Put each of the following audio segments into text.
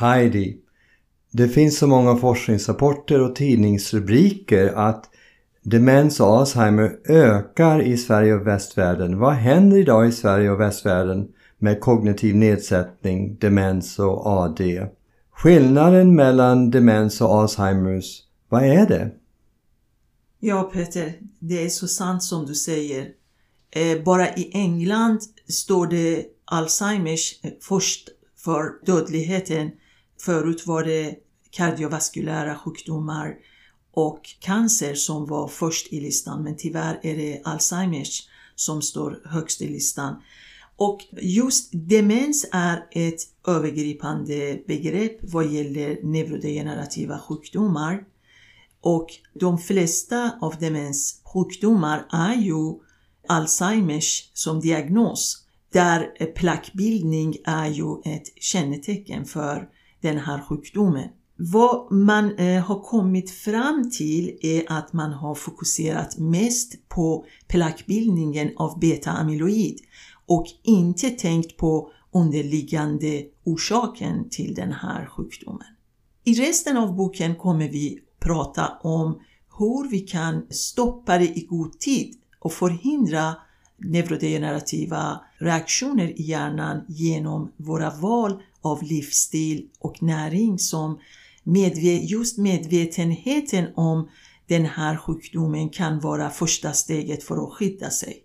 Heidi, det finns så många forskningsrapporter och tidningsrubriker att demens och Alzheimer ökar i Sverige och västvärlden. Vad händer idag i Sverige och västvärlden med kognitiv nedsättning, demens och AD? Skillnaden mellan demens och Alzheimers, vad är det? Ja Peter, det är så sant som du säger. Eh, bara i England står det Alzheimers eh, först för dödligheten. Förut var det kardiovaskulära sjukdomar och cancer som var först i listan men tyvärr är det Alzheimers som står högst i listan. Och just demens är ett övergripande begrepp vad gäller neurodegenerativa sjukdomar. Och de flesta av demenssjukdomar är ju Alzheimers som diagnos där plackbildning är ju ett kännetecken för den här sjukdomen. Vad man eh, har kommit fram till är att man har fokuserat mest på plackbildningen av beta-amyloid och inte tänkt på underliggande orsaken till den här sjukdomen. I resten av boken kommer vi prata om hur vi kan stoppa det i god tid och förhindra neurodegenerativa reaktioner i hjärnan genom våra val av livsstil och näring som just medvetenheten om den här sjukdomen kan vara första steget för att skydda sig.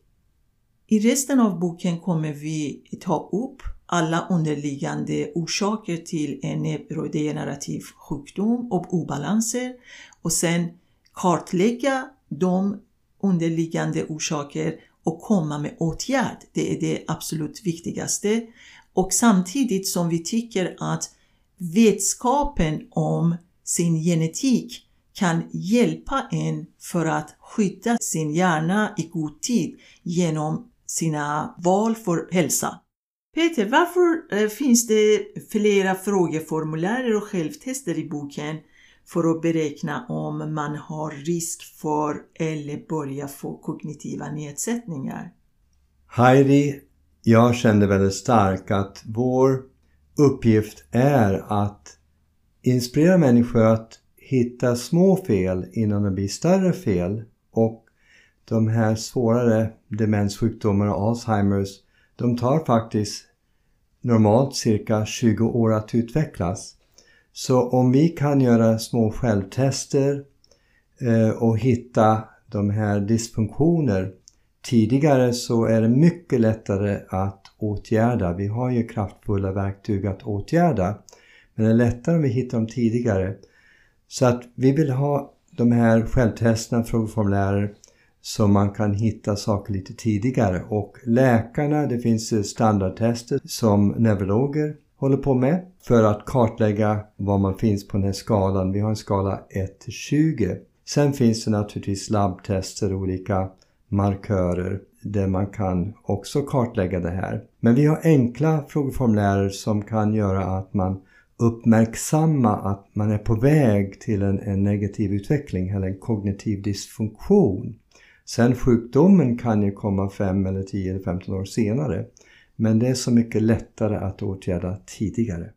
I resten av boken kommer vi ta upp alla underliggande orsaker till en neurodegenerativ sjukdom och obalanser och sen kartlägga de underliggande orsaker och komma med åtgärd. Det är det absolut viktigaste. Och samtidigt som vi tycker att vetskapen om sin genetik kan hjälpa en för att skydda sin hjärna i god tid genom sina val för hälsa. Peter, varför eh, finns det flera frågeformulär och självtester i boken för att beräkna om man har risk för eller börjar få kognitiva nedsättningar? Heidi, jag kände väldigt starkt att vår uppgift är att inspirera människor att hitta små fel innan det blir större fel och de här svårare demenssjukdomarna, Alzheimers, de tar faktiskt normalt cirka 20 år att utvecklas. Så om vi kan göra små självtester eh, och hitta de här dysfunktioner tidigare så är det mycket lättare att åtgärda. Vi har ju kraftfulla verktyg att åtgärda. Men det är lättare om vi hittar dem tidigare. Så att vi vill ha de här självtesterna, frågeformulärer så man kan hitta saker lite tidigare. Och läkarna, det finns standardtester som neurologer håller på med för att kartlägga var man finns på den här skalan. Vi har en skala 1 till 20. Sen finns det naturligtvis labbtester, och olika markörer där man kan också kartlägga det här. Men vi har enkla frågeformulärer som kan göra att man uppmärksamma att man är på väg till en, en negativ utveckling eller en kognitiv dysfunktion. Sen sjukdomen kan ju komma 5 eller 10 eller 15 år senare. Men det är så mycket lättare att åtgärda tidigare.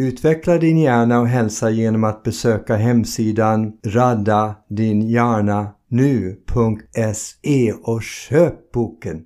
Utveckla din hjärna och hälsa genom att besöka hemsidan raddadinhjärnanu.se och köp boken.